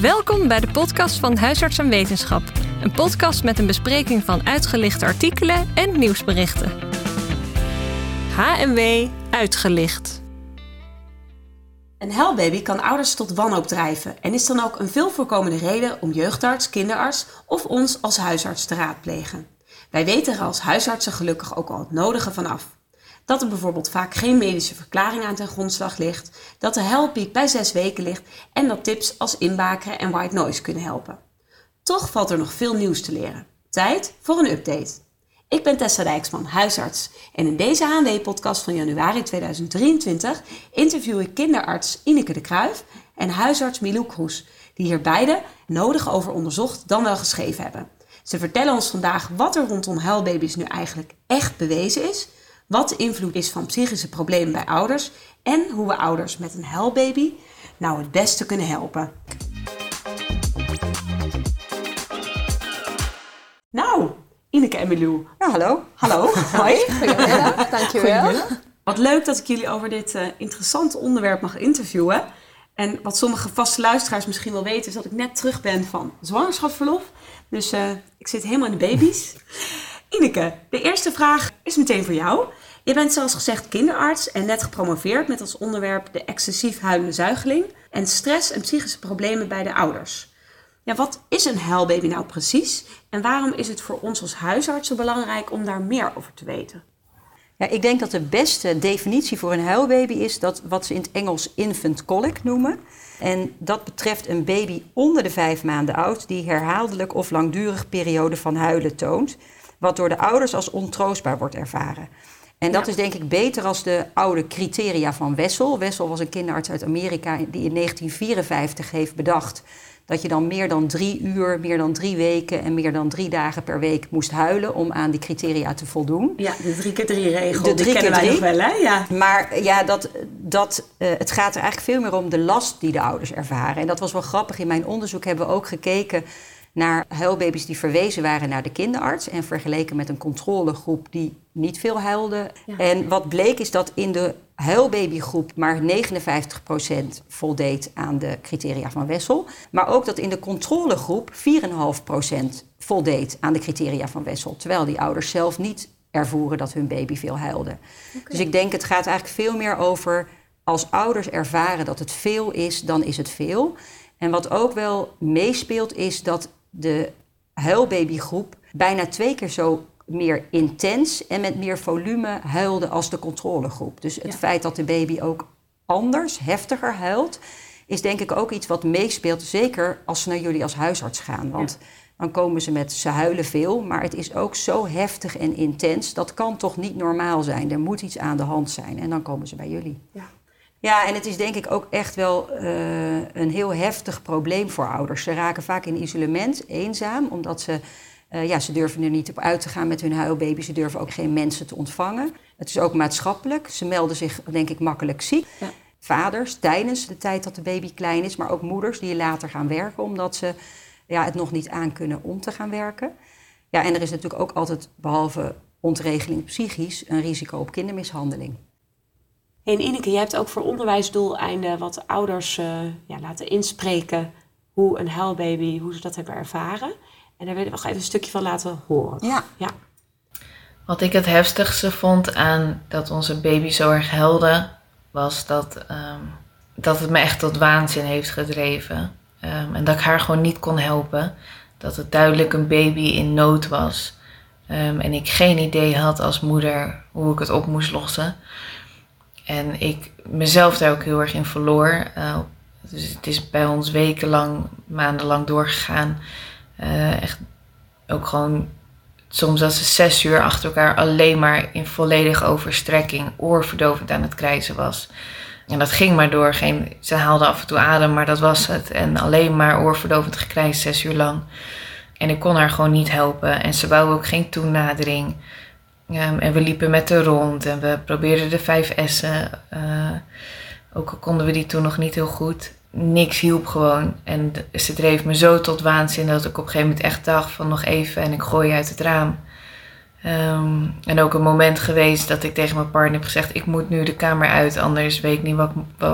Welkom bij de podcast van Huisarts en Wetenschap. Een podcast met een bespreking van uitgelichte artikelen en nieuwsberichten. HMW Uitgelicht. Een huilbaby kan ouders tot wanhoop drijven en is dan ook een veel voorkomende reden om jeugdarts, kinderarts of ons als huisarts te raadplegen. Wij weten er als huisartsen gelukkig ook al het nodige vanaf. Dat er bijvoorbeeld vaak geen medische verklaring aan ten grondslag ligt, dat de huilpiek bij zes weken ligt en dat tips als inbakeren en white noise kunnen helpen. Toch valt er nog veel nieuws te leren. Tijd voor een update. Ik ben Tessa Dijksman, huisarts. En in deze HNW-podcast van januari 2023 interview ik kinderarts Ineke de Kruijf en huisarts Milou Kroes, die hier beide nodig over onderzocht dan wel geschreven hebben. Ze vertellen ons vandaag wat er rondom huilbaby's nu eigenlijk echt bewezen is, wat de invloed is van psychische problemen bij ouders en hoe we ouders met een huilbaby nou het beste kunnen helpen. Nou, Ineke en Milou. Ja, hallo. Hallo. Hoi. Goedemiddag, dankjewel. Wat leuk dat ik jullie over dit uh, interessante onderwerp mag interviewen. En wat sommige vaste luisteraars misschien wel weten, is dat ik net terug ben van zwangerschapsverlof. Dus uh, ik zit helemaal in de baby's. Ineke, de eerste vraag is meteen voor jou. Je bent zoals gezegd kinderarts en net gepromoveerd met als onderwerp de excessief huilende zuigeling en stress en psychische problemen bij de ouders. Ja, wat is een huilbaby nou precies en waarom is het voor ons als huisartsen belangrijk om daar meer over te weten? Ja, ik denk dat de beste definitie voor een huilbaby is dat wat ze in het Engels infant colic noemen. En dat betreft een baby onder de vijf maanden oud die herhaaldelijk of langdurig periode van huilen toont, wat door de ouders als ontroostbaar wordt ervaren. En dat is denk ik beter als de oude criteria van Wessel. Wessel was een kinderarts uit Amerika die in 1954 heeft bedacht dat je dan meer dan drie uur, meer dan drie weken en meer dan drie dagen per week moest huilen om aan die criteria te voldoen. Ja, de drie keer drie regel. De drie keer drie. wel, hè? Ja. Maar ja, dat, dat, uh, het gaat er eigenlijk veel meer om de last die de ouders ervaren. En dat was wel grappig. In mijn onderzoek hebben we ook gekeken naar huilbaby's die verwezen waren naar de kinderarts en vergeleken met een controlegroep die niet veel huilde. En wat bleek is dat in de huilbabygroep maar 59% voldeed aan de criteria van Wessel. Maar ook dat in de controlegroep 4,5% voldeed aan de criteria van Wessel. Terwijl die ouders zelf niet ervoeren dat hun baby veel huilde. Dus ik denk het gaat eigenlijk veel meer over als ouders ervaren dat het veel is, dan is het veel. En wat ook wel meespeelt is dat de huilbabygroep bijna twee keer zo meer intens en met meer volume huilde als de controlegroep. Dus het feit dat de baby ook anders, heftiger huilt, is denk ik ook iets wat meespeelt. Zeker als ze naar jullie als huisarts gaan. Want dan komen ze met ze huilen veel, maar het is ook zo heftig en intens. Dat kan toch niet normaal zijn. Er moet iets aan de hand zijn. En dan komen ze bij jullie. Ja. Ja, en het is denk ik ook echt wel uh, een heel heftig probleem voor ouders. Ze raken vaak in isolement, eenzaam, omdat ze, uh, ja, ze durven er niet op uit te gaan met hun huilbaby. Ze durven ook geen mensen te ontvangen. Het is ook maatschappelijk. Ze melden zich, denk ik, makkelijk ziek. Ja. Vaders tijdens de tijd dat de baby klein is, maar ook moeders die later gaan werken omdat ze ja, het nog niet aan kunnen om te gaan werken. Ja, en er is natuurlijk ook altijd, behalve ontregeling psychisch, een risico op kindermishandeling. En Ineke, jij hebt ook voor onderwijsdoeleinden wat ouders uh, ja, laten inspreken hoe een huilbaby, hoe ze dat hebben ervaren. En daar wil ik nog even een stukje van laten horen. Ja. ja. Wat ik het heftigste vond aan dat onze baby zo erg huilde, was dat, um, dat het me echt tot waanzin heeft gedreven. Um, en dat ik haar gewoon niet kon helpen. Dat het duidelijk een baby in nood was. Um, en ik geen idee had als moeder hoe ik het op moest lossen. En ik mezelf daar ook heel erg in verloor. Uh, dus het is bij ons wekenlang, maandenlang doorgegaan. Uh, echt ook gewoon, soms dat ze zes uur achter elkaar alleen maar in volledige overstrekking, oorverdovend aan het krijzen was. En dat ging maar door. Geen, ze haalde af en toe adem, maar dat was het. En alleen maar oorverdovend gekrijs, zes uur lang. En ik kon haar gewoon niet helpen. En ze wou ook geen toenadering. Um, en we liepen met haar rond en we probeerden de vijf S'en. Uh, ook al konden we die toen nog niet heel goed. Niks hielp gewoon. En ze dreef me zo tot waanzin dat ik op een gegeven moment echt dacht van nog even en ik gooi uit het raam. Um, en ook een moment geweest dat ik tegen mijn partner heb gezegd: Ik moet nu de kamer uit, anders weet ik niet wat,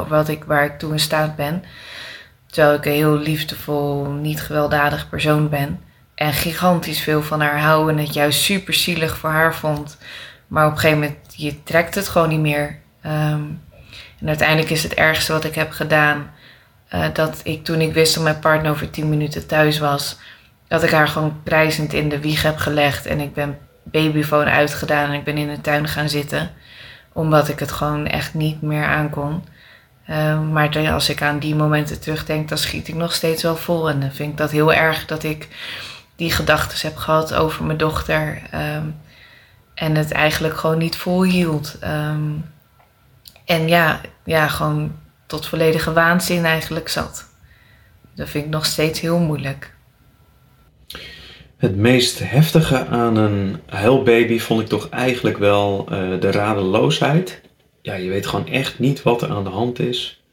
wat ik, waar ik toe in staat ben. Terwijl ik een heel liefdevol, niet gewelddadig persoon ben. En gigantisch veel van haar hou en het juist super zielig voor haar vond. Maar op een gegeven moment, je trekt het gewoon niet meer. Ehm, en uiteindelijk is het ergste wat ik heb gedaan... Uh, dat ik toen ik wist dat mijn partner over 10 minuten thuis was... dat ik haar gewoon prijzend in de wieg heb gelegd. En ik ben babyfoon uitgedaan en ik ben in de tuin gaan zitten. Omdat ik het gewoon echt niet meer aankon. Uh, maar als ik aan die momenten terugdenk, dan schiet ik nog steeds wel vol. En dan vind ik dat heel erg dat ik die gedachten heb gehad over mijn dochter. Um, en het eigenlijk gewoon niet volhield. Um, en ja, ja, gewoon tot volledige waanzin eigenlijk zat. Dat vind ik nog steeds heel moeilijk. Het meest heftige aan een huilbaby vond ik toch eigenlijk wel uh, de radeloosheid. Ja, je weet gewoon echt niet wat er aan de hand is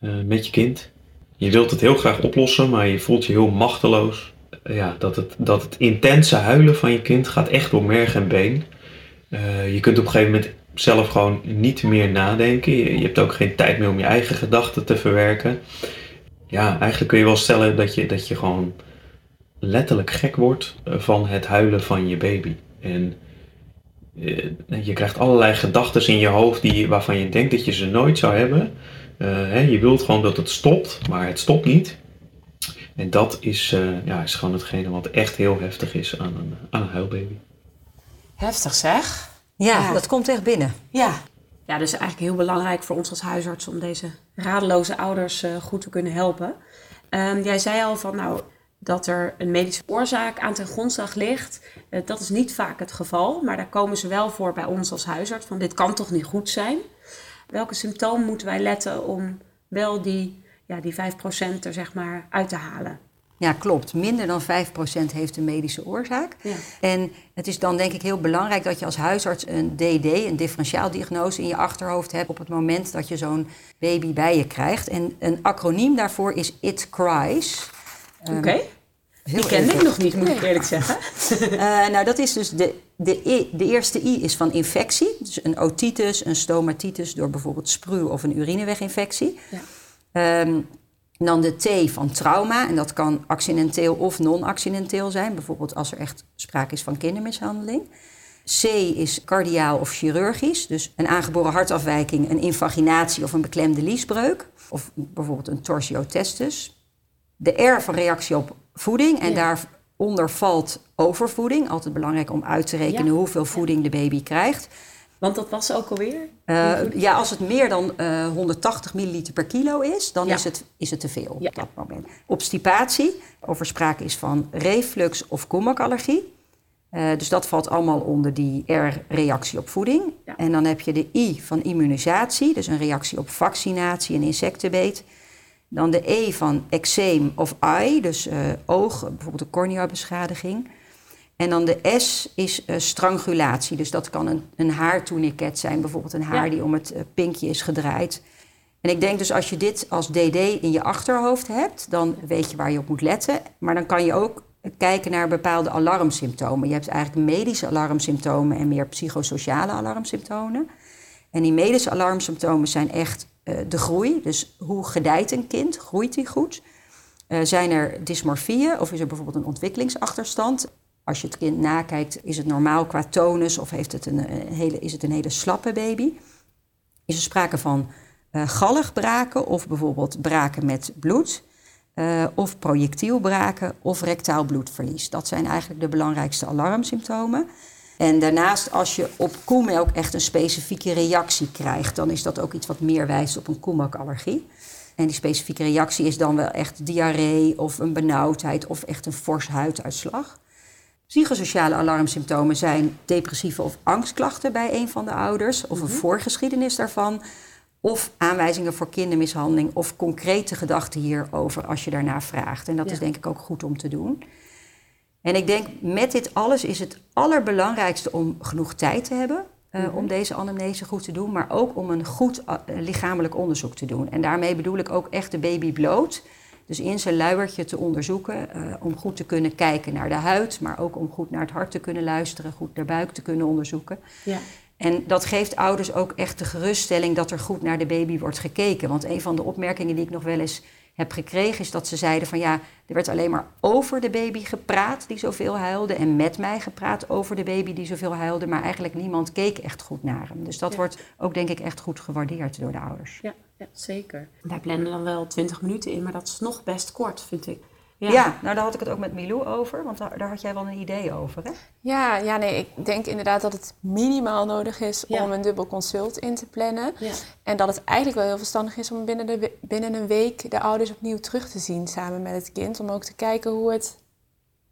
uh, met je kind. Je wilt het heel graag oplossen, maar je voelt je heel machteloos. Ja, dat het, dat het intense huilen van je kind gaat echt door merg en been. je kunt op een gegeven moment zelf gewoon niet meer nadenken. Je, hebt ook geen tijd meer om je eigen gedachten te verwerken. Ja, eigenlijk kun je wel stellen dat je, dat je gewoon letterlijk gek wordt eh, van het huilen van je baby. En eh, je krijgt allerlei gedachten in je hoofd die, waarvan je denkt dat je ze nooit zou hebben. Uh, je wilt gewoon dat het stopt, maar het stopt niet. En dat is, uh, ja, is gewoon hetgene wat echt heel heftig is aan een, aan een huilbaby. Heftig zeg. Ja, ja, dat komt echt binnen. Ja. Ja, dus eigenlijk heel belangrijk voor ons als huisarts om deze radeloze ouders uh, goed te kunnen helpen. Um, jij zei al van, nou, dat er een medische oorzaak aan ten grondslag ligt. Uh, dat is niet vaak het geval, maar daar komen ze wel voor bij ons als huisarts. Van dit kan toch niet goed zijn? Welke symptomen moeten wij letten om wel die, ja, die 5% er zeg maar uit te halen? Ja, klopt. Minder dan 5% heeft een medische oorzaak. Ja. En het is dan denk ik heel belangrijk dat je als huisarts een DD, een differentiaaldiagnose, in je achterhoofd hebt op het moment dat je zo'n baby bij je krijgt. En een acroniem daarvoor is IT Cries. Oké. Okay. Um, die kende ik nog niet, moet ik eerlijk zeggen. uh, nou, dat is dus de, de, I, de eerste I is van infectie. Dus een otitis, een stomatitis door bijvoorbeeld spru of een urineweginfectie. Ja. Um, dan de T van trauma. En dat kan accidenteel of non-accidenteel zijn. Bijvoorbeeld als er echt sprake is van kindermishandeling. C is cardiaal of chirurgisch. Dus een aangeboren hartafwijking, een invaginatie of een beklemde liesbreuk. Of bijvoorbeeld een torsiotestus. De R van reactie op voeding. En ja. daaronder valt overvoeding. Altijd belangrijk om uit te rekenen ja. hoeveel voeding de baby krijgt. Want dat was ook alweer? Uh, ja, als het meer dan uh, 180 milliliter per kilo is, dan ja. is, het, is het te veel ja. op dat moment. Obstipatie, of er sprake is van reflux of koemakallergie. Uh, dus dat valt allemaal onder die R-reactie op voeding. Ja. En dan heb je de I van immunisatie, dus een reactie op vaccinatie en insectenbeet. Dan de E van eczeem of eye, dus oog, bijvoorbeeld een corneabeschadiging. En dan de S is uh, strangulatie. Dus dat kan een, een haartourniquet zijn, bijvoorbeeld een haar ja. die om het uh, pinkje is gedraaid. En ik denk dus als je dit als DD in je achterhoofd hebt, dan weet je waar je op moet letten. Maar dan kan je ook kijken naar bepaalde alarmsymptomen. Je hebt eigenlijk medische alarmsymptomen en meer psychosociale alarmsymptomen. En die medische alarmsymptomen zijn echt uh, de groei. Dus hoe gedijt een kind? Groeit hij goed? Uh, zijn er dysmorfieën of is er bijvoorbeeld een ontwikkelingsachterstand? Als je het kind nakijkt, is het normaal qua tonus of heeft het een, een hele, is het een hele slappe baby? Is er sprake van uh, galligbraken of bijvoorbeeld braken met bloed? Uh, of projectielbraken of rectaal bloedverlies. Dat zijn eigenlijk de belangrijkste alarmsymptomen. En daarnaast, als je op koemelk echt een specifieke reactie krijgt, dan is dat ook iets wat meer wijst op een koemelkallergie. En die specifieke reactie is dan wel echt diarree of een benauwdheid of echt een fors huiduitslag. Psychosociale alarmsymptomen zijn depressieve of angstklachten bij een van de ouders, of een -hmm. voorgeschiedenis daarvan, of aanwijzingen voor kindermishandeling, of concrete gedachten hierover als je daarna vraagt. En dat ja. is denk ik ook goed om te doen. En ik denk met dit alles is het allerbelangrijkste om genoeg tijd te hebben. Uh, mm -hmm. om deze anamnese goed te doen, maar ook om een goed uh, lichamelijk onderzoek te doen. En daarmee bedoel ik ook echt de baby bloot. Dus in zijn luiertje te onderzoeken uh, om goed te kunnen kijken naar de huid, maar ook om goed naar het hart te kunnen luisteren, goed naar buik te kunnen onderzoeken. Ja. En dat geeft ouders ook echt de geruststelling dat er goed naar de baby wordt gekeken. Want een van de opmerkingen die ik nog wel eens heb gekregen, is dat ze zeiden van ja, er werd alleen maar over de baby gepraat die zoveel huilde. En met mij gepraat over de baby die zoveel huilde. Maar eigenlijk niemand keek echt goed naar hem. Dus dat wordt ook denk ik echt goed gewaardeerd door de ouders. Ja, ja zeker. Wij plannen dan wel 20 minuten in, maar dat is nog best kort, vind ik. Ja. nou daar had ik het ook met Milou over, want daar, daar, had jij wel een idee over, hè? Ja, ja, nee, ik denk inderdaad dat het minimaal nodig is om een dubbel consult in te plannen. Ja. En dat het eigenlijk wel heel verstandig is om binnen, de, binnen een week de ouders opnieuw terug te zien samen met het kind. Om ook te kijken hoe het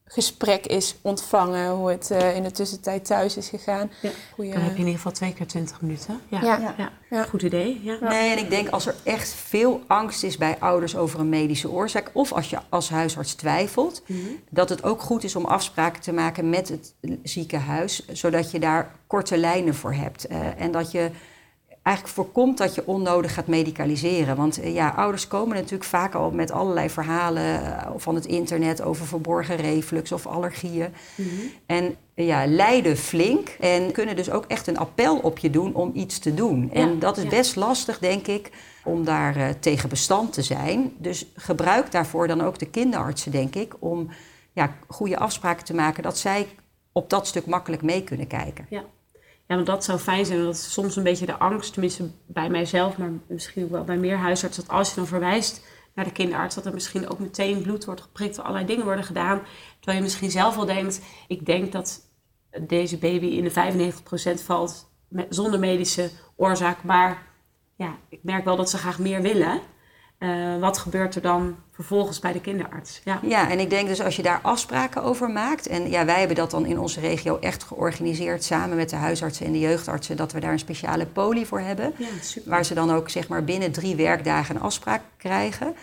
gesprek is ontvangen, hoe het uh, in de tussentijd thuis is gegaan. Ja. Dan heb je in ieder geval twee keer twintig minuten. Ja. Ja. ja. Goed idee. Ja. Nee, en ik denk als er echt veel angst is bij ouders over een medische oorzaak, of als je als huisarts twijfelt, mm -hmm. dat het ook goed is om afspraken te maken met het ziekenhuis, zodat je daar korte lijnen voor hebt. Uh, en dat je eigenlijk voorkomt dat je onnodig gaat medicaliseren. Want eh, ja, ouders komen natuurlijk vaak al met allerlei verhalen uh, van het internet over verborgen reflux of allergieën. Mhm. En ja, lijden flink en kunnen dus ook echt een appel op je doen om iets te doen. en dat is best lastig, denk ik, om daar uh, tegen bestand te zijn. Dus gebruik daarvoor dan ook de kinderartsen, denk ik, om ja, goede afspraken te maken dat zij op dat stuk makkelijk mee kunnen kijken. Ja. Ja, want dat zou fijn zijn. Dat is soms een beetje de angst, tenminste bij mijzelf, maar misschien ook wel bij meer huisartsen, dat als je dan verwijst naar de kinderarts, dat er misschien ook meteen bloed wordt geprikt, allerlei dingen worden gedaan. Terwijl je misschien zelf wel denkt, ik denk dat deze baby in de 95% valt zonder medische oorzaak, maar ja, ik merk wel dat ze graag meer willen. Uh, wat gebeurt er dan vervolgens bij de kinderarts? Ja. ja, en ik denk dus als je daar afspraken over maakt. En ja, wij hebben dat dan in onze regio echt georganiseerd samen met de huisartsen en de jeugdartsen. Dat we daar een speciale poli voor hebben. Ja, super. Waar ze dan ook zeg maar binnen drie werkdagen een afspraak krijgen.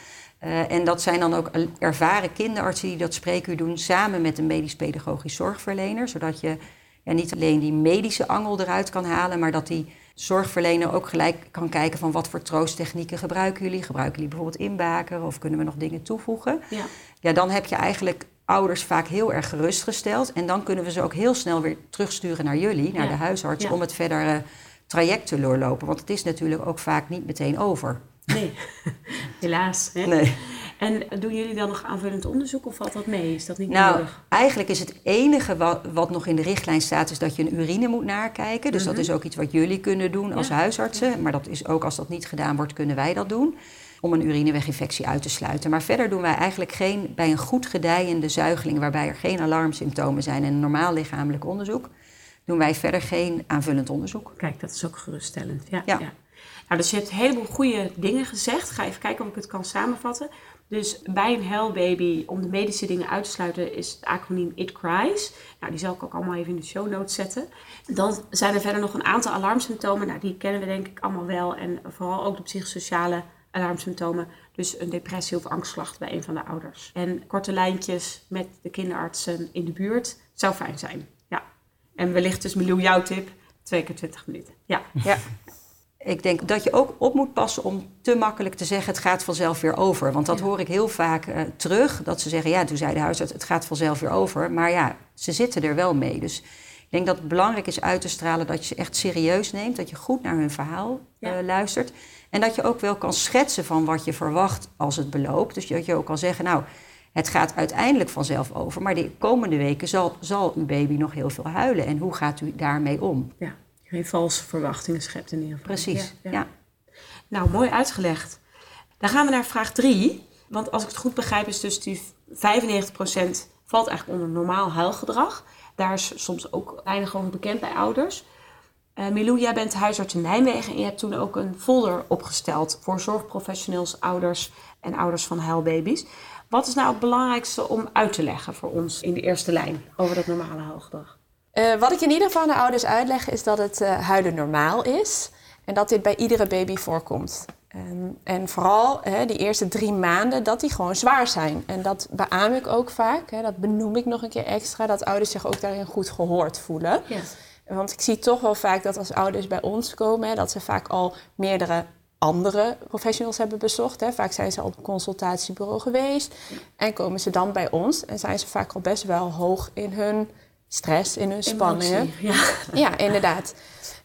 Uh, en dat zijn dan ook ervaren kinderartsen die dat spreekuur doen samen met een medisch-pedagogisch zorgverlener. Zodat je ja, niet alleen die medische angel eruit kan halen, maar dat die zorgverlener ook gelijk kan kijken van wat voor troosttechnieken gebruiken jullie. Gebruiken jullie bijvoorbeeld inbaken of kunnen we nog dingen toevoegen? Ja. ja, dan heb je eigenlijk ouders vaak heel erg gerustgesteld. En dan kunnen we ze ook heel snel weer terugsturen naar jullie, naar de huisarts, om het verder uh, traject te doorlopen. Want het is natuurlijk ook vaak niet meteen over. Nee, helaas. Hè? Nee. En doen jullie dan nog aanvullend onderzoek of valt dat mee? Is dat niet nou, nodig? Eigenlijk is het enige wat, wat, nog in de richtlijn staat, is dat je een urine moet nakijken. Dus dat mhm. is ook iets wat jullie kunnen doen als huisartsen. Maar dat is ook als dat niet gedaan wordt, kunnen wij dat doen. Om een urineweginfectie uit te sluiten. Maar verder doen wij eigenlijk geen, bij een goed gedijende zuigeling, waarbij er geen alarmsymptomen zijn en een normaal lichamelijk onderzoek, doen wij verder geen aanvullend onderzoek. Kijk, dat is ook geruststellend. ja. ja. Nou, dus je hebt een heleboel goede dingen gezegd. Ga even kijken of ik het kan samenvatten. Dus bij een huilbaby, om de medische dingen uit te sluiten, is het acroniem IT Cries. Nou, die zal ik ook allemaal even in de show notes zetten. Dan zijn er verder nog een aantal alarmsymptomen. Nou, die kennen we denk ik allemaal wel. En vooral ook de psychosociale alarmsymptomen. Dus een depressie of angstklacht bij een van de ouders. En korte lijntjes met de kinderartsen in de buurt zou fijn zijn. Ja. En wellicht dus Milou jouw tip, twee keer 20 minuten. Ja. ja. Ik denk dat je ook op moet passen om te makkelijk te zeggen: het gaat vanzelf weer over. Want dat hoor ik heel vaak uh, terug. Dat ze zeggen: ja, toen zei de huisarts: het gaat vanzelf weer over. Maar ja, ze zitten er wel mee. Dus ik denk dat het belangrijk is uit te stralen dat je ze echt serieus neemt. Dat je goed naar hun verhaal ja. uh, luistert. En dat je ook wel kan schetsen van wat je verwacht als het beloopt. Dus dat je ook kan zeggen: nou, het gaat uiteindelijk vanzelf over. Maar de komende weken zal, zal uw baby nog heel veel huilen. En hoe gaat u daarmee om? Ja geen valse verwachtingen schept in ieder geval. Precies, ja, Nou, mooi uitgelegd. Dan gaan we naar vraag 3. Want als ik het goed begrijp is dus die 95% valt eigenlijk onder normaal huilgedrag. Daar is soms ook weinig over bekend bij ouders. Uh, Milou, jij bent huisarts in Nijmegen en je hebt toen ook een folder opgesteld voor zorgprofessionals, ouders en ouders van huilbaby's. Wat is nou het belangrijkste om uit te leggen voor ons in de eerste lijn over dat normale huilgedrag? Uh, wat ik in ieder geval aan de ouders uitleg is dat het uh, huilen normaal is en dat dit bij iedere baby voorkomt. Um, en vooral hè, die eerste drie maanden dat die gewoon zwaar zijn. En dat beaam ik ook vaak, hè, dat benoem ik nog een keer extra, dat ouders zich ook daarin goed gehoord voelen. Want ik zie toch wel vaak dat als ouders bij ons komen, hè, dat ze vaak al meerdere andere professionals hebben bezocht. Hè. Vaak zijn ze al op een consultatiebureau geweest en komen ze dan bij ons en zijn ze vaak al best wel hoog in hun stress, in hun spanningen. Emotie, Ja. Ja, inderdaad.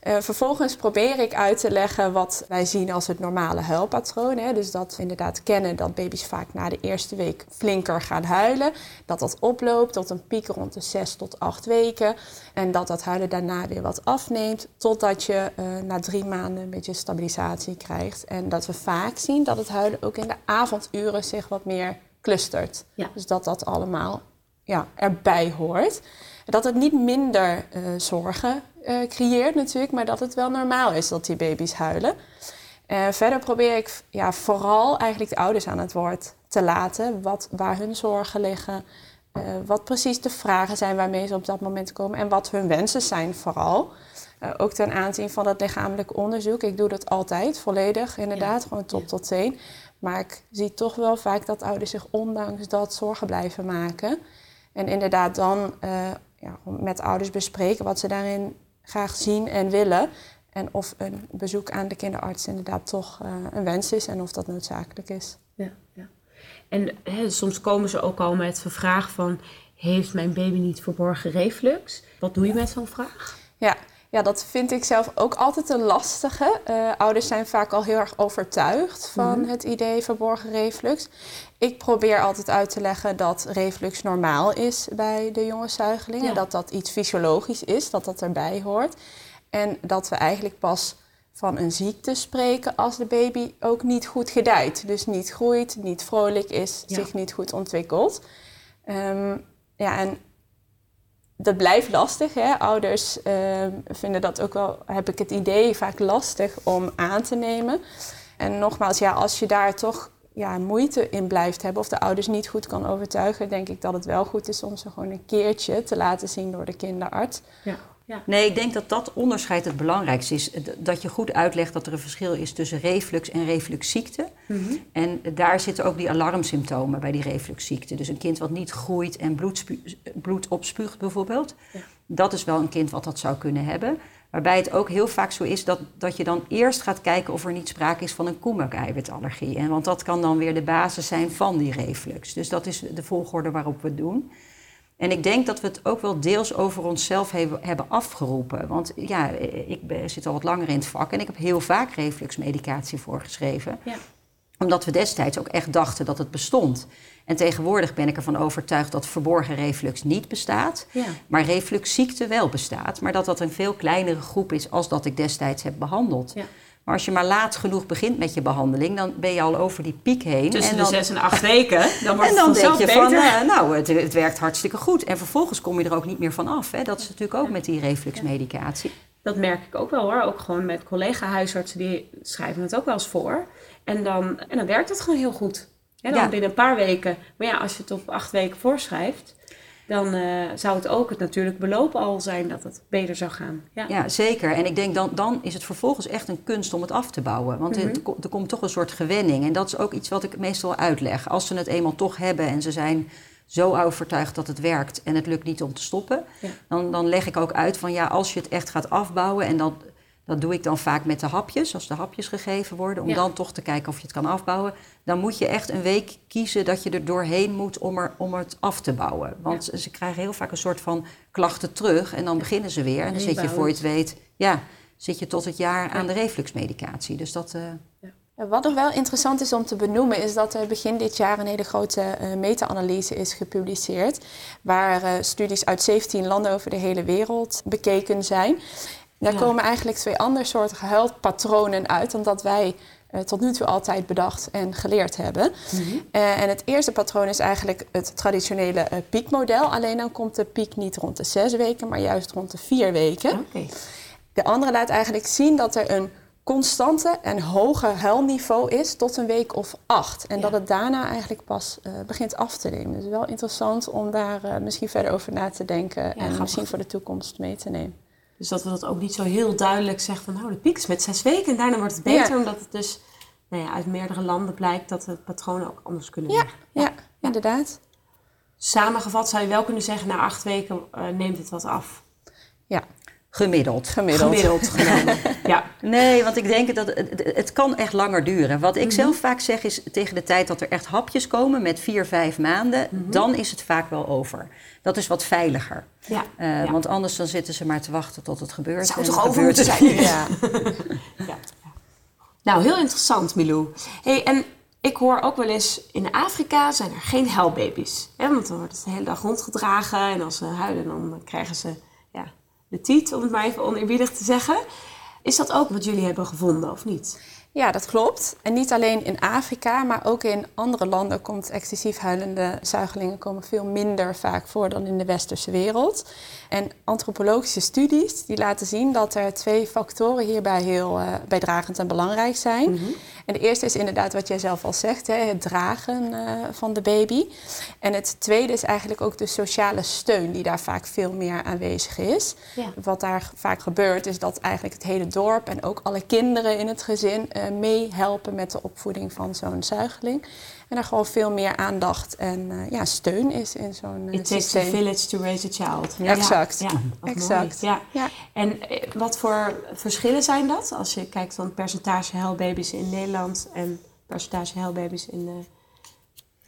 Eh, vervolgens probeer ik uit te leggen wat wij zien als het normale huilpatroon. Hè. Dus dat we inderdaad kennen dat baby's vaak na de eerste week flinker gaan huilen. Dat dat oploopt tot een piek rond de 6 tot 8 weken. En dat dat huilen daarna weer wat afneemt. Totdat je eh, na drie maanden een beetje stabilisatie krijgt. En dat we vaak zien dat het huilen ook in de avonduren zich wat meer clustert. Ja. Dus dat dat allemaal ja, erbij hoort. Dat het niet minder eh, zorgen eh, creëert natuurlijk, maar dat het wel normaal is dat die baby's huilen. Eh, verder probeer ik ja, vooral eigenlijk de ouders aan het woord te laten. Wat, waar hun zorgen liggen, wat precies de vragen zijn waarmee ze op dat moment komen en wat hun wensen zijn vooral. Ook ten aanzien van het lichamelijk onderzoek. Ik doe dat altijd volledig, inderdaad, gewoon top tot teen. Maar ik zie toch wel vaak dat ouders zich ondanks dat zorgen blijven maken. En inderdaad dan ja, met ouders bespreken wat ze daarin graag zien en willen. En of een bezoek aan de kinderarts inderdaad toch eh, een wens is en of dat noodzakelijk is. Ja, ja. En soms komen ze ook al met de vraag van... heeft mijn baby niet verborgen reflux? Wat doe je met zo'n vraag? Ja, ja, dat vind ik zelf ook altijd een lastige. Eh, ouders zijn vaak al heel erg overtuigd van het idee verborgen reflux. Ik probeer altijd uit te leggen dat reflux normaal is bij de jonge zuigelingen. Ja. Dat dat iets fysiologisch is, dat dat erbij hoort. En dat we eigenlijk pas van een ziekte spreken als de baby ook niet goed gedijt. Dus niet groeit, niet vrolijk is, Ja. zich niet goed ontwikkelt. Ehm, ja, en dat blijft lastig. Hè? Ouders ehm, vinden dat ook wel, heb ik het idee, vaak lastig om aan te nemen. En nogmaals, ja, als je daar toch ja, moeite in blijft hebben of de ouders niet goed kan overtuigen, denk ik dat het wel goed is om ze gewoon een keertje te laten zien door de kinderarts. Ja. Ja. Nee, ik denk dat dat onderscheid het belangrijkste is. Dat je goed uitlegt dat er een verschil is tussen reflux en refluxziekte. En daar zitten ook die alarmsymptomen bij die refluxziekte. Dus een kind wat niet groeit en bloed, bloed opspuugt bijvoorbeeld. Ja. Dat is wel een kind wat dat zou kunnen hebben. Waarbij het ook heel vaak zo is dat, dat je dan eerst gaat kijken of er niet sprake is van een koemelkeiwitallergie. En want dat kan dan weer de basis zijn van die reflux. Dus dat is de volgorde waarop we het doen. En ik denk dat we het ook wel deels over onszelf hebben, hebben afgeroepen. Want ja, ik zit al wat langer in het vak en ik heb heel vaak refluxmedicatie voorgeschreven. Ja. Omdat we destijds ook echt dachten dat het bestond. En tegenwoordig ben ik ervan overtuigd dat verborgen reflux niet bestaat. Ja. Maar refluxziekte wel bestaat. Maar dat dat een veel kleinere groep is als dat ik destijds heb behandeld. Ja. Maar als je maar laat genoeg begint met je behandeling, dan ben je al over die piek heen. Tussen en de dan, zes en acht weken, dan wordt en het dan vanzelf denk je beter. van, eh, nou, het, het werkt hartstikke goed. En vervolgens kom je er ook niet meer van af. Hè? Dat is natuurlijk ook met die refluxmedicatie. Dat merk ik ook wel hoor. Ook gewoon met collega-huisartsen, die schrijven het ook wel eens voor. En dan, en dan werkt het gewoon heel goed. Ja, dan Ja. binnen een paar weken. Maar ja, als je het op acht weken voorschrijft, dan eh, zou het ook het natuurlijk beloop al zijn dat het beter zou gaan. Ja. Ja, zeker. En ik denk dan, dan is het vervolgens echt een kunst om het af te bouwen. Want Mhm. er, er komt toch een soort gewenning. En dat is ook iets wat ik meestal uitleg. Als ze het eenmaal toch hebben en ze zijn zo overtuigd dat het werkt en het lukt niet om te stoppen, Ja. dan, dan leg ik ook uit van ja, als je het echt gaat afbouwen en dat. Dat doe ik dan vaak met de hapjes, als de hapjes gegeven worden, om Ja. dan toch te kijken of je het kan afbouwen. Dan moet je echt een week kiezen dat je er doorheen moet om, er, om het af te bouwen. Want ze krijgen heel vaak een soort van klachten terug en dan beginnen ze weer. En dan zit je voor je het weet, ja, zit je tot het jaar aan de refluxmedicatie. Dus dat, Eh, Wat nog wel interessant is om te benoemen, is dat er begin dit jaar een hele grote eh, meta-analyse is gepubliceerd. Waar eh, studies uit 17 landen over de hele wereld bekeken zijn. Daar Ja. komen eigenlijk twee andersoortige huilpatronen uit dan dat wij eh, tot nu toe altijd bedacht en geleerd hebben. Eh, en het eerste patroon is eigenlijk het traditionele eh, piekmodel. Alleen dan komt de piek niet rond de zes weken, maar juist rond de vier weken. De andere laat eigenlijk zien dat er een constante en hoge huilniveau is tot een week of acht. En Ja. dat het daarna eigenlijk pas begint af te nemen. Dus wel interessant om daar misschien verder over na te denken en grappig. misschien voor de toekomst mee te nemen. Dus dat we dat ook niet zo heel duidelijk zeggen van, nou, de piek is met zes weken en daarna wordt het beter. Ja. Omdat het dus nou ja, uit meerdere landen blijkt dat de patronen ook anders kunnen Ja, ja, inderdaad. Samengevat zou je wel kunnen zeggen, na acht weken eh, neemt het wat af. Ja. Gemiddeld. Gemiddeld. Gemiddeld genomen. ja. Nee, want ik denk dat het, het kan echt langer duren. Wat ik zelf vaak zeg is tegen de tijd dat er echt hapjes komen met vier, vijf maanden, dan is het vaak wel over. Dat is wat veiliger. Ja. Eh, Ja. Want anders dan zitten ze maar te wachten tot het gebeurt. Het zou toch over moeten zijn? Ja. Ja. Nou, heel interessant, Milou. Hey, en ik hoor ook wel eens, in Afrika zijn er geen huilbaby's. Hè? Want dan wordt het de hele dag rondgedragen en als ze huilen, dan krijgen ze de tiet, om het maar even oneerbiedig te zeggen. Is dat ook wat jullie hebben gevonden, of niet? Ja, dat klopt. En niet alleen in Afrika, maar ook in andere landen komt excessief huilende zuigelingen komen veel minder vaak voor dan in de westerse wereld. En antropologische studies die laten zien dat er twee factoren hierbij heel eh, bijdragend en belangrijk zijn. En de eerste is inderdaad wat jij zelf al zegt, hè, het dragen eh, van de baby. En het tweede is eigenlijk ook de sociale steun die daar vaak veel meer aanwezig is. Ja. Wat daar vaak gebeurt is dat eigenlijk het hele dorp en ook alle kinderen in het gezin meehelpen met de opvoeding van zo'n zuigeling. En er gewoon veel meer aandacht en eh, ja, steun is in zo'n eh, It takes a systeem. village to raise a child. Ja, exact. Ja, Exact. mooi. Ja. Ja. En eh, wat voor verschillen zijn dat? Als je kijkt van percentage huilbaby's in Nederland en percentage huilbaby's in eh,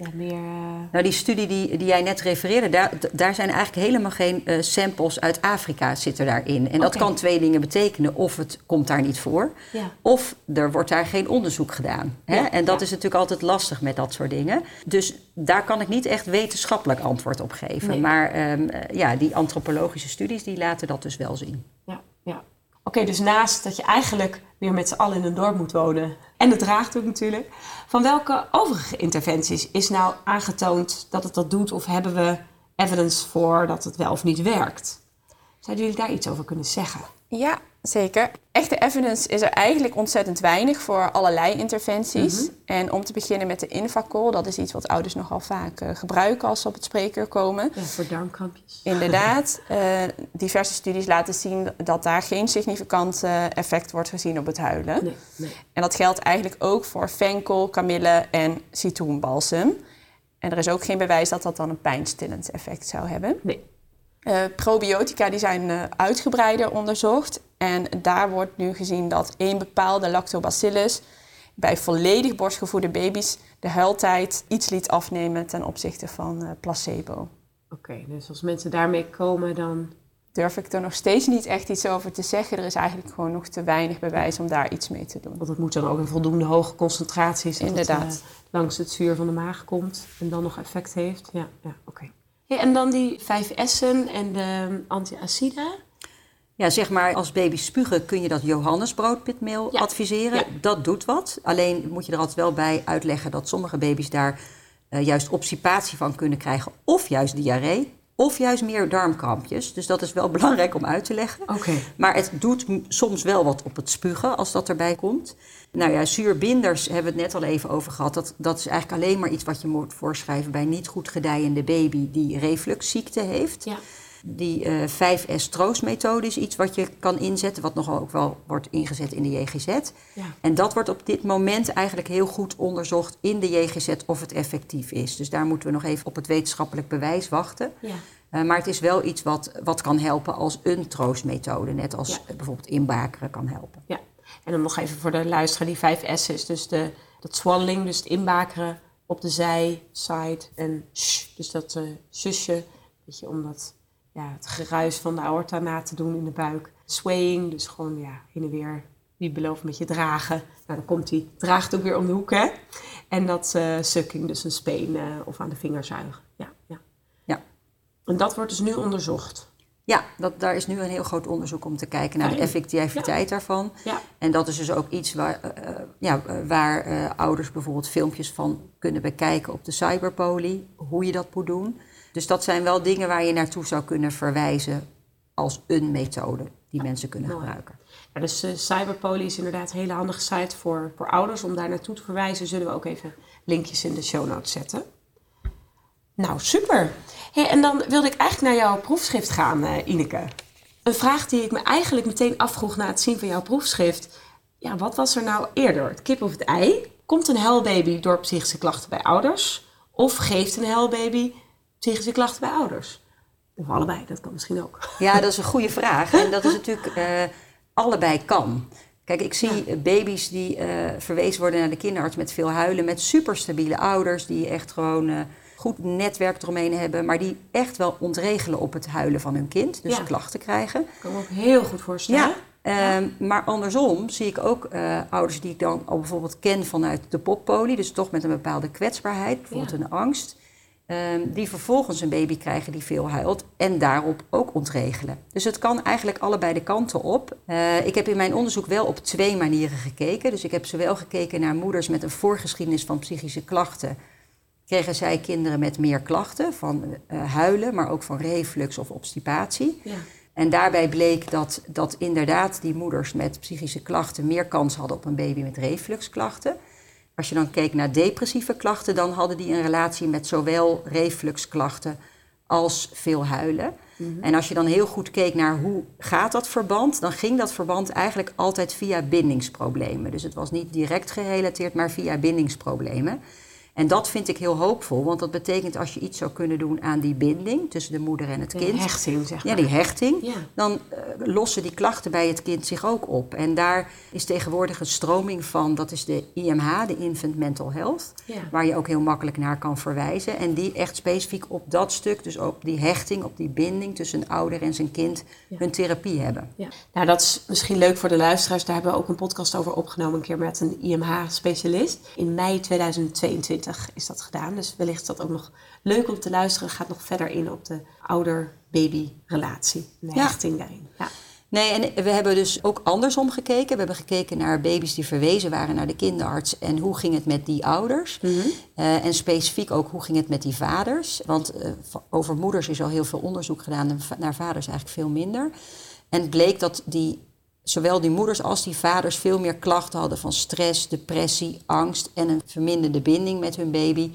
ja, meer... eh, Nou, die studie die, die jij net refereerde, daar, daar zijn eigenlijk helemaal geen eh, samples uit Afrika zitten daarin. En dat kan twee dingen betekenen. Of het komt daar niet voor, Ja. of er wordt daar geen onderzoek gedaan. Hè? Ja, en dat is natuurlijk altijd lastig met dat soort dingen. Dus daar kan ik niet echt wetenschappelijk antwoord op geven. Nee. Maar ehm, eh, ja, die antropologische studies die laten dat dus wel zien. Ja, ja. Oké, dus naast dat je eigenlijk weer met z'n allen in een dorp moet wonen, en het draagt ook natuurlijk, van welke overige interventies is nou aangetoond dat het dat doet, of hebben we evidence voor dat het wel of niet werkt? Zouden jullie daar iets over kunnen zeggen? Ja, zeker. Echte evidence is er eigenlijk ontzettend weinig voor allerlei interventies. En om te beginnen met de Invacol, dat is iets wat ouders nogal vaak eh, gebruiken als ze op het spreekuur komen. Ja, voor darmkrampjes. Inderdaad, eh, diverse studies laten zien dat daar geen significant eh, effect wordt gezien op het huilen. Nee, nee. En dat geldt eigenlijk ook voor venkel, kamille en citroenbalsem. En er is ook geen bewijs dat dat dan een pijnstillend effect zou hebben. Nee. Probiotica die zijn uitgebreider onderzocht. En daar wordt nu gezien dat één bepaalde lactobacillus bij volledig borstgevoede baby's de huiltijd iets liet afnemen ten opzichte van eh, placebo. Oké, dus als mensen daarmee komen, dan... Durf ik er nog steeds niet echt iets over te zeggen. Er is eigenlijk gewoon nog te weinig bewijs om daar iets mee te doen. Want het moet dan ook in voldoende hoge concentraties. dat het, Inderdaad. eh, langs het zuur van de maag komt en dan nog effect heeft. Ja, ja oké. Hey, en dan die vijf S'en en de antiacida. Ja, zeg maar, als baby's spugen kun je dat Johannesbroodpitmeel Ja. adviseren. Ja. Dat doet wat. Alleen moet je er altijd wel bij uitleggen dat sommige baby's daar eh, juist obstipatie van kunnen krijgen. Of juist diarree. Of juist meer darmkrampjes. Dus dat is wel belangrijk om uit te leggen. Oké. Maar het doet soms wel wat op het spugen als dat erbij komt. Nou ja, zuurbinders hebben we het net al even over gehad. Dat, dat is eigenlijk alleen maar iets wat je moet voorschrijven bij niet goed gedijende baby die refluxziekte heeft. Ja. Die eh 5S-troostmethode is iets wat je kan inzetten, wat nogal ook wel wordt ingezet in de JGZ. Ja. En dat wordt op dit moment eigenlijk heel goed onderzocht in de JGZ of het effectief is. Dus daar moeten we nog even op het wetenschappelijk bewijs wachten. Ja. Eh, maar het is wel iets wat, wat kan helpen als een troostmethode, net als Ja. bijvoorbeeld inbakeren kan helpen. ja. En dan nog even voor de luisteraar, die vijf S'en is dus de, dat swallowing, dus het inbakeren op de zij, side en sh, dus dat eh zusje, weet je, om dat, ja, het geruis van de aorta na te doen in de buik. Swaying, dus gewoon ja, heen en weer, wie belooft met je dragen. Nou, dan komt die, draagt ook weer om de hoek, hè. En dat eh sucking, dus een speen eh, of aan de vinger zuigen. Ja, ja. Ja. En dat wordt dus nu onderzocht. Ja, dat, daar is nu een heel groot onderzoek om te kijken naar de effectiviteit daarvan. Ja. En dat is dus ook iets waar, eh, ja, waar ouders bijvoorbeeld filmpjes van kunnen bekijken op de cyberpoly, hoe je dat moet doen. Dus dat zijn wel dingen waar je naartoe zou kunnen verwijzen als een methode die mensen kunnen mooi. gebruiken. Ja, dus eh, Cyberpoly is inderdaad een hele handige site voor, voor ouders. Om daar naartoe te verwijzen, zullen we ook even linkjes in de show notes zetten. Nou, super. Hey, en dan wilde ik eigenlijk naar jouw proefschrift gaan, eh, Ineke. Een vraag die ik me eigenlijk meteen afvroeg na het zien van jouw proefschrift. Ja, wat was er nou eerder? Het kip of het ei? Komt een huilbaby door psychische klachten bij ouders? Of geeft een huilbaby psychische klachten bij ouders? Of allebei, dat kan misschien ook. Ja, dat is een goede vraag. En dat is natuurlijk uh, allebei kan. Kijk, ik zie baby's die uh, verwezen worden naar de kinderarts met veel huilen, met superstabiele ouders die echt gewoon uh, goed netwerk eromheen hebben, maar die echt wel ontregelen op het huilen van hun kind, dus klachten krijgen. Ik kan me ook heel goed voorstellen. Ja. Um, maar andersom zie ik ook uh, ouders die ik dan al bijvoorbeeld ken vanuit de poppolie, dus toch met een bepaalde kwetsbaarheid, bijvoorbeeld een angst. Um, die vervolgens een baby krijgen die veel huilt en daarop ook ontregelen. Dus het kan eigenlijk allebei de kanten op. Uh, ik heb in mijn onderzoek wel op twee manieren gekeken. Dus ik heb zowel gekeken naar moeders met een voorgeschiedenis van psychische klachten. Kregen zij kinderen met meer klachten van uh, huilen, maar ook van reflux of obstipatie. Ja. En daarbij bleek dat, dat inderdaad die moeders met psychische klachten meer kans hadden op een baby met refluxklachten. Als je dan keek naar depressieve klachten, dan hadden die een relatie met zowel refluxklachten als veel huilen. Mm -hmm. En als je dan heel goed keek naar hoe gaat dat verband, dan ging dat verband eigenlijk altijd via bindingsproblemen. Dus het was niet direct gerelateerd, maar via bindingsproblemen. En dat vind ik heel hoopvol, want dat betekent als je iets zou kunnen doen aan die binding tussen de moeder en het kind. Die hechting, zeg maar. Ja, die hechting. Ja. Dan uh, lossen die klachten bij het kind zich ook op. En daar is tegenwoordig een stroming van, dat is de IMH, de Infant Mental Health. Ja. Waar je ook heel makkelijk naar kan verwijzen. En die echt specifiek op dat stuk, dus op die hechting, op die binding tussen een ouder en zijn kind, ja. hun therapie hebben. Ja. Nou, dat is misschien leuk voor de luisteraars. Daar hebben we ook een podcast over opgenomen, een keer met een IMH-specialist. In mei 2022 is dat gedaan. Dus wellicht is dat ook nog leuk om te luisteren. Gaat nog verder in op de ouder-baby-relatie. De ja. hechting daarin. Ja. Nee, en we hebben dus ook andersom gekeken. We hebben gekeken naar baby's die verwezen waren naar de kinderarts. En hoe ging het met die ouders? Mm -hmm. uh, en specifiek ook hoe ging het met die vaders? Want uh, over moeders is al heel veel onderzoek gedaan. En naar vaders eigenlijk veel minder. En het bleek dat die zowel die moeders als die vaders veel meer klachten hadden van stress, depressie, angst en een verminderde binding met hun baby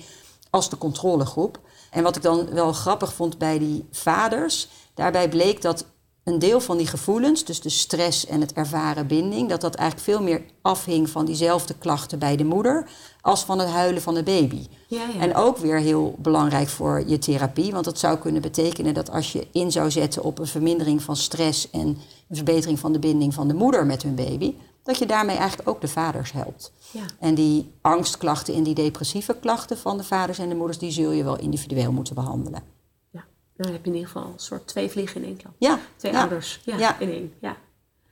als de controlegroep. En wat ik dan wel grappig vond bij die vaders, daarbij bleek dat een deel van die gevoelens, dus de stress en het ervaren binding, dat dat eigenlijk veel meer afhing van diezelfde klachten bij de moeder als van het huilen van de baby. Ja, ja. En ook weer heel belangrijk voor je therapie, want dat zou kunnen betekenen dat als je in zou zetten op een vermindering van stress en een verbetering van de binding van de moeder met hun baby, dat je daarmee eigenlijk ook de vaders helpt. Ja. En die angstklachten en die depressieve klachten van de vaders en de moeders, die zul je wel individueel moeten behandelen. Ja, dan heb je in ieder geval een soort twee vliegen in één klap. Ja. Twee ouders ja. in één. Ja.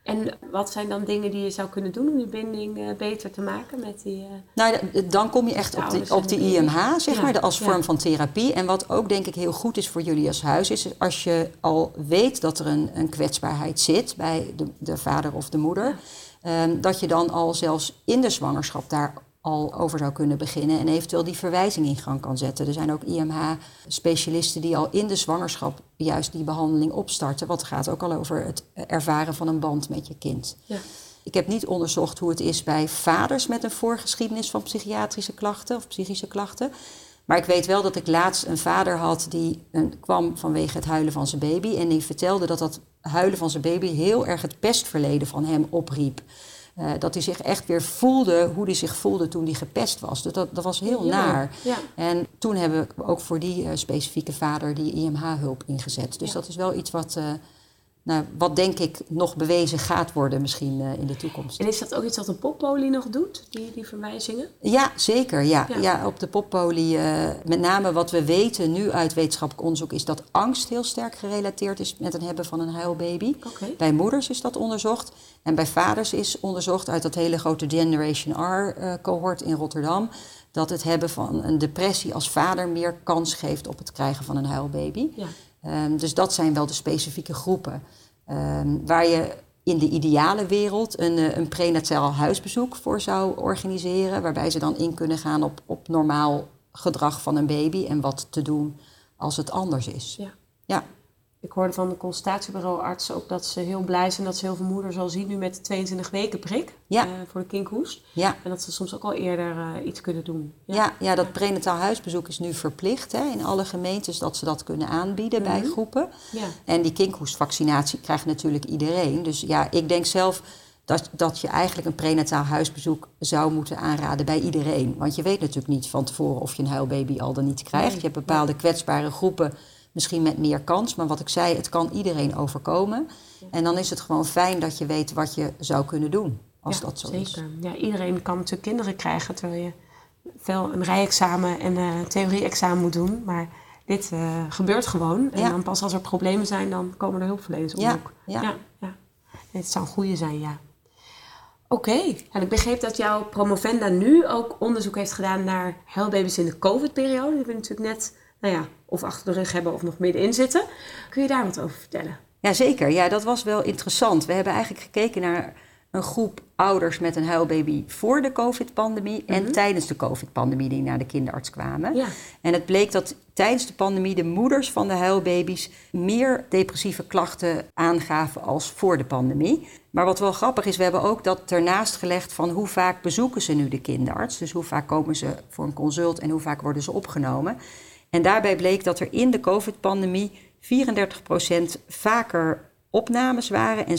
En wat zijn dan dingen die je zou kunnen doen om die binding uh, beter te maken met die... Uh, nou, dan kom je echt op de, op de IMH, zeg ja, maar, als vorm van therapie. En wat ook denk ik heel goed is voor jullie als huis, is als je al weet dat er een, een kwetsbaarheid zit bij de, de vader of de moeder, ja. um, dat je dan al zelfs in de zwangerschap daar al over zou kunnen beginnen en eventueel die verwijzing in gang kan zetten. Er zijn ook IMH-specialisten die al in de zwangerschap juist die behandeling opstarten. Wat gaat ook al over het ervaren van een band met je kind. Ja. Ik heb niet onderzocht hoe het is bij vaders met een voorgeschiedenis van psychiatrische klachten of psychische klachten. Maar ik weet wel dat ik laatst een vader had die een, kwam vanwege het huilen van zijn baby. En die vertelde dat dat huilen van zijn baby heel erg het pestverleden van hem opriep. Uh, dat hij zich echt weer voelde hoe hij zich voelde toen hij gepest was. Dus dat, dat was heel ja, naar. Ja. En toen hebben we ook voor die uh, specifieke vader die IMH-hulp ingezet. Dus ja. dat is wel iets wat, uh, nou, wat denk ik nog bewezen gaat worden misschien in de toekomst. En is dat ook iets wat een poppolie nog doet, die, die verwijzingen? Ja, zeker. Ja. Ja. op de poppolie, met name wat we weten nu uit wetenschappelijk onderzoek... is dat angst heel sterk gerelateerd is met het hebben van een huilbaby. Okay. Bij moeders is dat onderzocht. En bij vaders is onderzocht uit dat hele grote Generation R-cohort in Rotterdam... dat het hebben van een depressie als vader meer kans geeft op het krijgen van een huilbaby. Ja. Um, dus dat zijn wel de specifieke groepen. Um, waar je in de ideale wereld een, een prenataal huisbezoek voor zou organiseren... waarbij ze dan in kunnen gaan op, op normaal gedrag van een baby... en wat te doen als het anders is. Ja. ja. Ik hoorde van de consultatiebureauartsen ook dat ze heel blij zijn dat ze heel veel moeders al zien nu met de 22 weken prik ja. uh, voor de kinkhoest. Ja. En dat ze soms ook al eerder uh, iets kunnen doen. Ja, ja, ja dat prenataal huisbezoek is nu verplicht hè, in alle gemeentes dat ze dat kunnen aanbieden mm -hmm. bij groepen. Ja. En die kinkhoestvaccinatie krijgt natuurlijk iedereen. Dus ja, ik denk zelf dat, dat je eigenlijk een prenataal huisbezoek zou moeten aanraden bij iedereen. Want je weet natuurlijk niet van tevoren of je een huilbaby al dan niet krijgt. Nee. Je hebt bepaalde kwetsbare groepen misschien met meer kans. Maar wat ik zei, het kan iedereen overkomen. En dan is het gewoon fijn dat je weet wat je zou kunnen doen als Ja, dat zo zeker. is. Ja, iedereen kan natuurlijk kinderen krijgen terwijl je veel een rijexamen en een theorie-examen moet doen. Maar dit eh, gebeurt gewoon. En Ja. dan pas als er problemen zijn, dan komen er hulpverleners de Ja, ja. ja, Het zou een goede zijn, ja. Oké, en ik begreep dat jouw promovenda nu ook onderzoek heeft gedaan naar huilbaby's in de COVID-periode. Die we natuurlijk net, nou ja, of achter de rug hebben of nog middenin zitten. Kun je daar wat over vertellen? Jazeker, ja, dat was wel interessant. We hebben eigenlijk gekeken naar een groep ouders met een huilbaby voor de COVID-pandemie en tijdens de COVID-pandemie die naar de kinderarts kwamen. Ja. En het bleek dat tijdens de pandemie de moeders van de huilbaby's meer depressieve klachten aangaven als voor de pandemie. Maar wat wel grappig is, we hebben ook dat ernaast gelegd van hoe vaak bezoeken ze nu de kinderarts. Dus hoe vaak komen ze voor een consult en hoe vaak worden ze opgenomen. En daarbij bleek dat er in de COVID-pandemie 34% vaker opnames waren en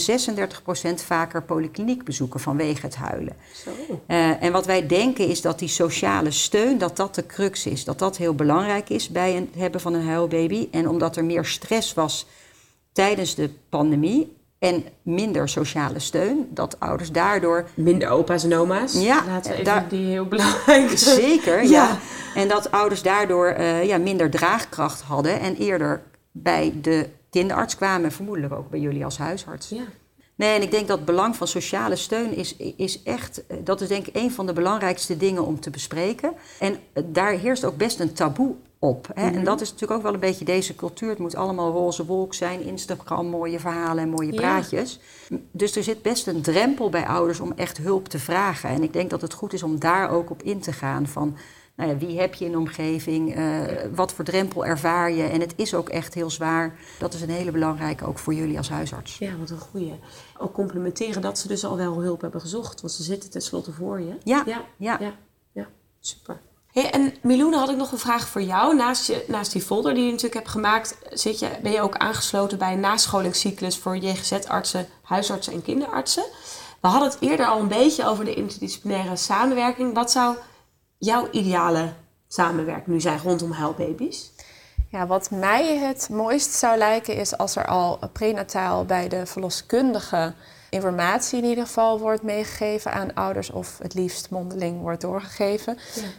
36% vaker polykliniekbezoeken vanwege het huilen. Zo. Eh, en wat wij denken is dat die sociale steun, dat dat de crux is. Dat dat heel belangrijk is bij het hebben van een huilbaby. En omdat er meer stress was tijdens de pandemie en minder sociale steun, dat ouders daardoor Minder opa's en oma's. Ja, Laten we even daar- die heel belangrijk Zeker, ja. Ja. En dat ouders daardoor eh, ja, minder draagkracht hadden en eerder bij de kinderarts kwamen, vermoedelijk ook bij jullie als huisarts. Ja. Nee, en ik denk dat het belang van sociale steun is, is echt, eh, dat is denk ik een van de belangrijkste dingen om te bespreken. En eh, daar heerst ook best een taboe op. Hè? En dat is natuurlijk ook wel een beetje deze cultuur. Het moet allemaal roze wolk zijn, Instagram, mooie verhalen en mooie Ja. praatjes. Dus er zit best een drempel bij ouders om echt hulp te vragen. En ik denk dat het goed is om daar ook op in te gaan. Van, nou ja, wie heb je in de omgeving? Eh, wat voor drempel ervaar je? En het is ook echt heel zwaar. Dat is een hele belangrijke ook voor jullie als huisarts. Ja, wat een goeie. Ook complimenteren dat ze dus al wel hulp hebben gezocht. Want ze zitten tenslotte voor je. Ja, ja, ja. ja, ja. super. En Milou, had ik nog een vraag voor jou. Naast, je, die folder die je natuurlijk hebt gemaakt, zit je, ben je ook aangesloten bij een nascholingscyclus voor JGZ-artsen, huisartsen en kinderartsen. We hadden het eerder al een beetje over de interdisciplinaire samenwerking. Wat zou jouw ideale samenwerking nu zijn rondom huilbaby's? Ja, wat mij het mooist zou lijken is als er al prenataal bij de verloskundige informatie in ieder geval wordt meegegeven aan ouders of het liefst mondeling wordt doorgegeven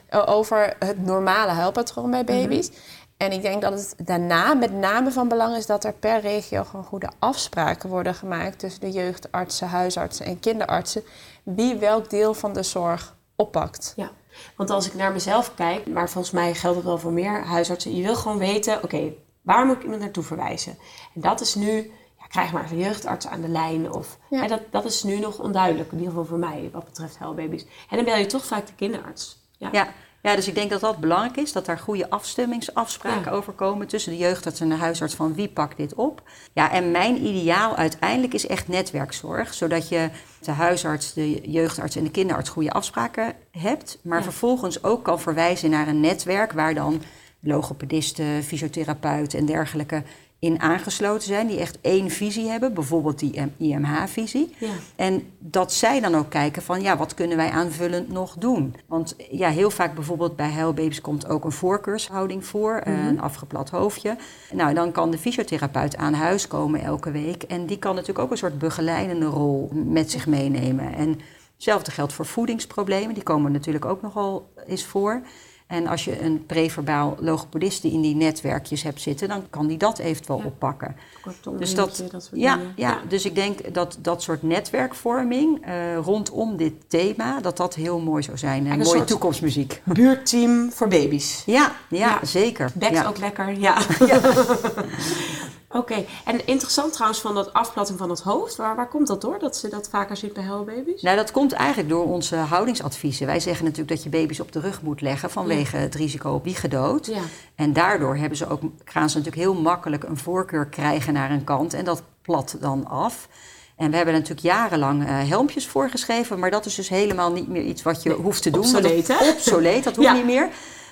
eh, over het normale huilpatroon bij baby's. En ik denk dat het daarna met name van belang is dat er per regio gewoon goede afspraken worden gemaakt tussen de jeugdartsen, huisartsen en kinderartsen wie welk deel van de zorg oppakt. Ja, want als ik naar mezelf kijk, maar volgens mij geldt het wel voor meer huisartsen, je wil gewoon weten, oké, waar moet ik iemand naartoe verwijzen? En dat is nu, krijg maar een jeugdarts aan de lijn of Ja. hè, dat, dat is nu nog onduidelijk, in ieder geval voor mij wat betreft huilbaby's. En dan bel je toch vaak de kinderarts. Ja, Ja, ja, dus ik denk dat dat belangrijk is, dat daar goede afstemmingsafspraken over komen tussen de jeugdarts en de huisarts van wie pakt dit op. Ja, en mijn ideaal uiteindelijk is echt netwerkzorg, zodat je de huisarts, de jeugdarts en de kinderarts goede afspraken hebt, maar vervolgens ook kan verwijzen naar een netwerk waar dan logopedisten, fysiotherapeuten en dergelijke in aangesloten zijn, die echt één visie hebben, bijvoorbeeld die IMH-visie. Ja. En dat zij dan ook kijken van, ja, wat kunnen wij aanvullend nog doen? Want ja, heel vaak bijvoorbeeld bij huilbaby's komt ook een voorkeurshouding voor, eh, een afgeplat hoofdje. Nou, dan kan de fysiotherapeut aan huis komen elke week. En die kan natuurlijk ook een soort begeleidende rol met zich meenemen. En hetzelfde geldt voor voedingsproblemen, die komen natuurlijk ook nogal eens voor. En als je een preverbaal logopediste in die netwerkjes hebt zitten, dan kan die dat eventueel Ja. oppakken. Kortom, Dus dat, dat soort ja, dingen. ja, dus ik denk dat dat soort netwerkvorming eh, rondom dit thema, dat dat heel mooi zou zijn. En een mooie toekomstmuziek. Buurtteam voor baby's. Ja, ja, Ja. zeker. Bekt ja. ook lekker, ja. Oké, en interessant trouwens van dat afplatting van het hoofd. Waar, waar komt dat door, dat ze dat vaker ziet bij huilbaby's? Nou, dat komt eigenlijk door onze houdingsadviezen. Wij zeggen natuurlijk dat je baby's op de rug moet leggen vanwege het risico op wiegedood. Ja. En daardoor hebben ze ook, gaan ze natuurlijk heel makkelijk een voorkeur krijgen naar een kant en dat plat dan af. En we hebben natuurlijk jarenlang eh, helmpjes voorgeschreven, maar dat is dus helemaal niet meer iets wat je hoeft te doen. obsoleet, hè? Obsoleet, dat hoeft Ja. niet meer.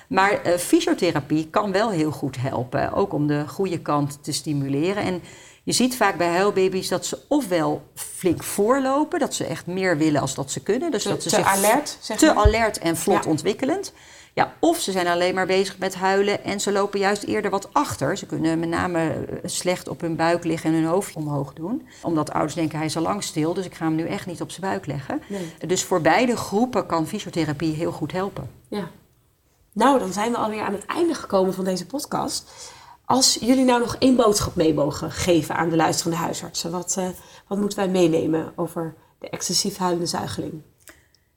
Maar eh, fysiotherapie kan wel heel goed helpen, ook om de goede kant te stimuleren. En je ziet vaak bij huilbaby's dat ze ofwel flink voorlopen, dat ze echt meer willen als dat ze kunnen. Dus Te, dat ze te zich alert, zeg te maar. alert en vlot Ja. ontwikkelend. Ja, of ze zijn alleen maar bezig met huilen en ze lopen juist eerder wat achter. Ze kunnen met name eh, slecht op hun buik liggen en hun hoofd omhoog doen. Omdat ouders denken, hij is al lang stil, dus ik ga hem nu echt niet op zijn buik leggen. Nee. Dus voor beide groepen kan fysiotherapie heel goed helpen. Ja. Nou, dan zijn we alweer aan het einde gekomen van deze podcast. Als jullie nou nog één boodschap mee mogen geven aan de luisterende huisartsen, wat, eh, wat moeten wij meenemen over de excessief huilende zuigeling?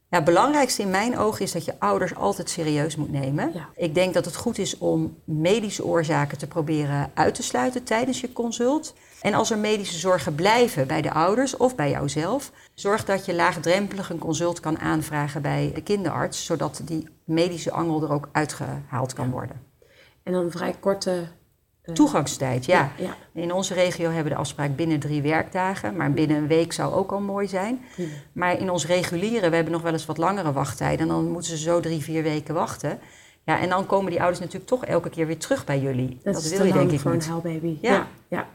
Ja, het belangrijkste in mijn ogen is dat je ouders altijd serieus moet nemen. Ja. Ik denk dat het goed is om medische oorzaken te proberen uit te sluiten tijdens je consult. En als er medische zorgen blijven bij de ouders of bij jouzelf, zorg dat je laagdrempelig een consult kan aanvragen bij de kinderarts, zodat die medische angel er ook uitgehaald kan worden. En dan een vrij korte. eh, Toegangstijd, ja. Ja, In onze regio hebben we de afspraak binnen drie werkdagen, maar binnen een week zou ook al mooi zijn. Maar in ons reguliere, we hebben nog wel eens wat langere wachttijden. En dan moeten ze zo drie, vier weken wachten. Ja, en dan komen die ouders natuurlijk toch elke keer weer terug bij jullie. Dat, is wil te je lang denk ik voor niet. een huilbaby. Ja. ja,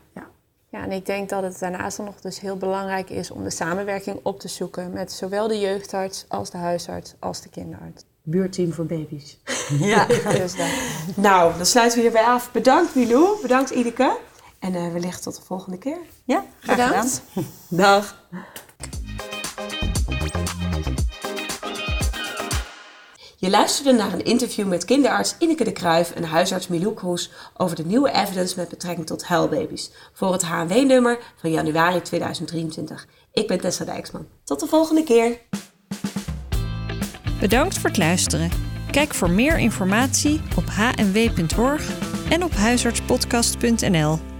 ja. en ik denk dat het daarnaast dan nog dus heel belangrijk is om de samenwerking op te zoeken met zowel de jeugdarts als de huisarts als de kinderarts. Buurteam voor baby's. Ja. Dus dat. Nou, dan sluiten we hierbij af. Bedankt Milou, bedankt Ineke. En eh, wellicht tot de volgende keer. ja, graag Bedankt. gedaan. Dag. Je luisterde naar een interview met kinderarts Ineke de Kruijf en huisarts Milou Kroes over de nieuwe evidence met betrekking tot huilbaby's voor het HNW-nummer van januari 2023. Ik ben Tessa Dijksman. Tot de volgende keer. Bedankt voor het luisteren. Kijk voor meer informatie op hnw.org en op huisartspodcast.nl.